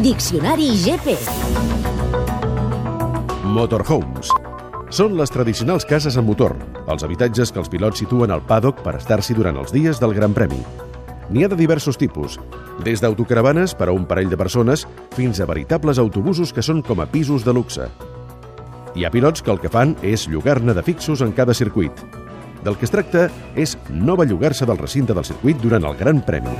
Diccionari GP. Motorhomes. Són les tradicionals cases amb motor, els habitatges que els pilots situen al paddock per estar-s'hi durant els dies del Gran Premi. N'hi ha de diversos tipus, des d'autocaravanes per a un parell de persones fins a veritables autobusos que són com a pisos de luxe. Hi ha pilots que el que fan és llogar-ne de fixos en cada circuit. Del que es tracta és no bellugar-se del recinte del circuit durant el Gran Premi.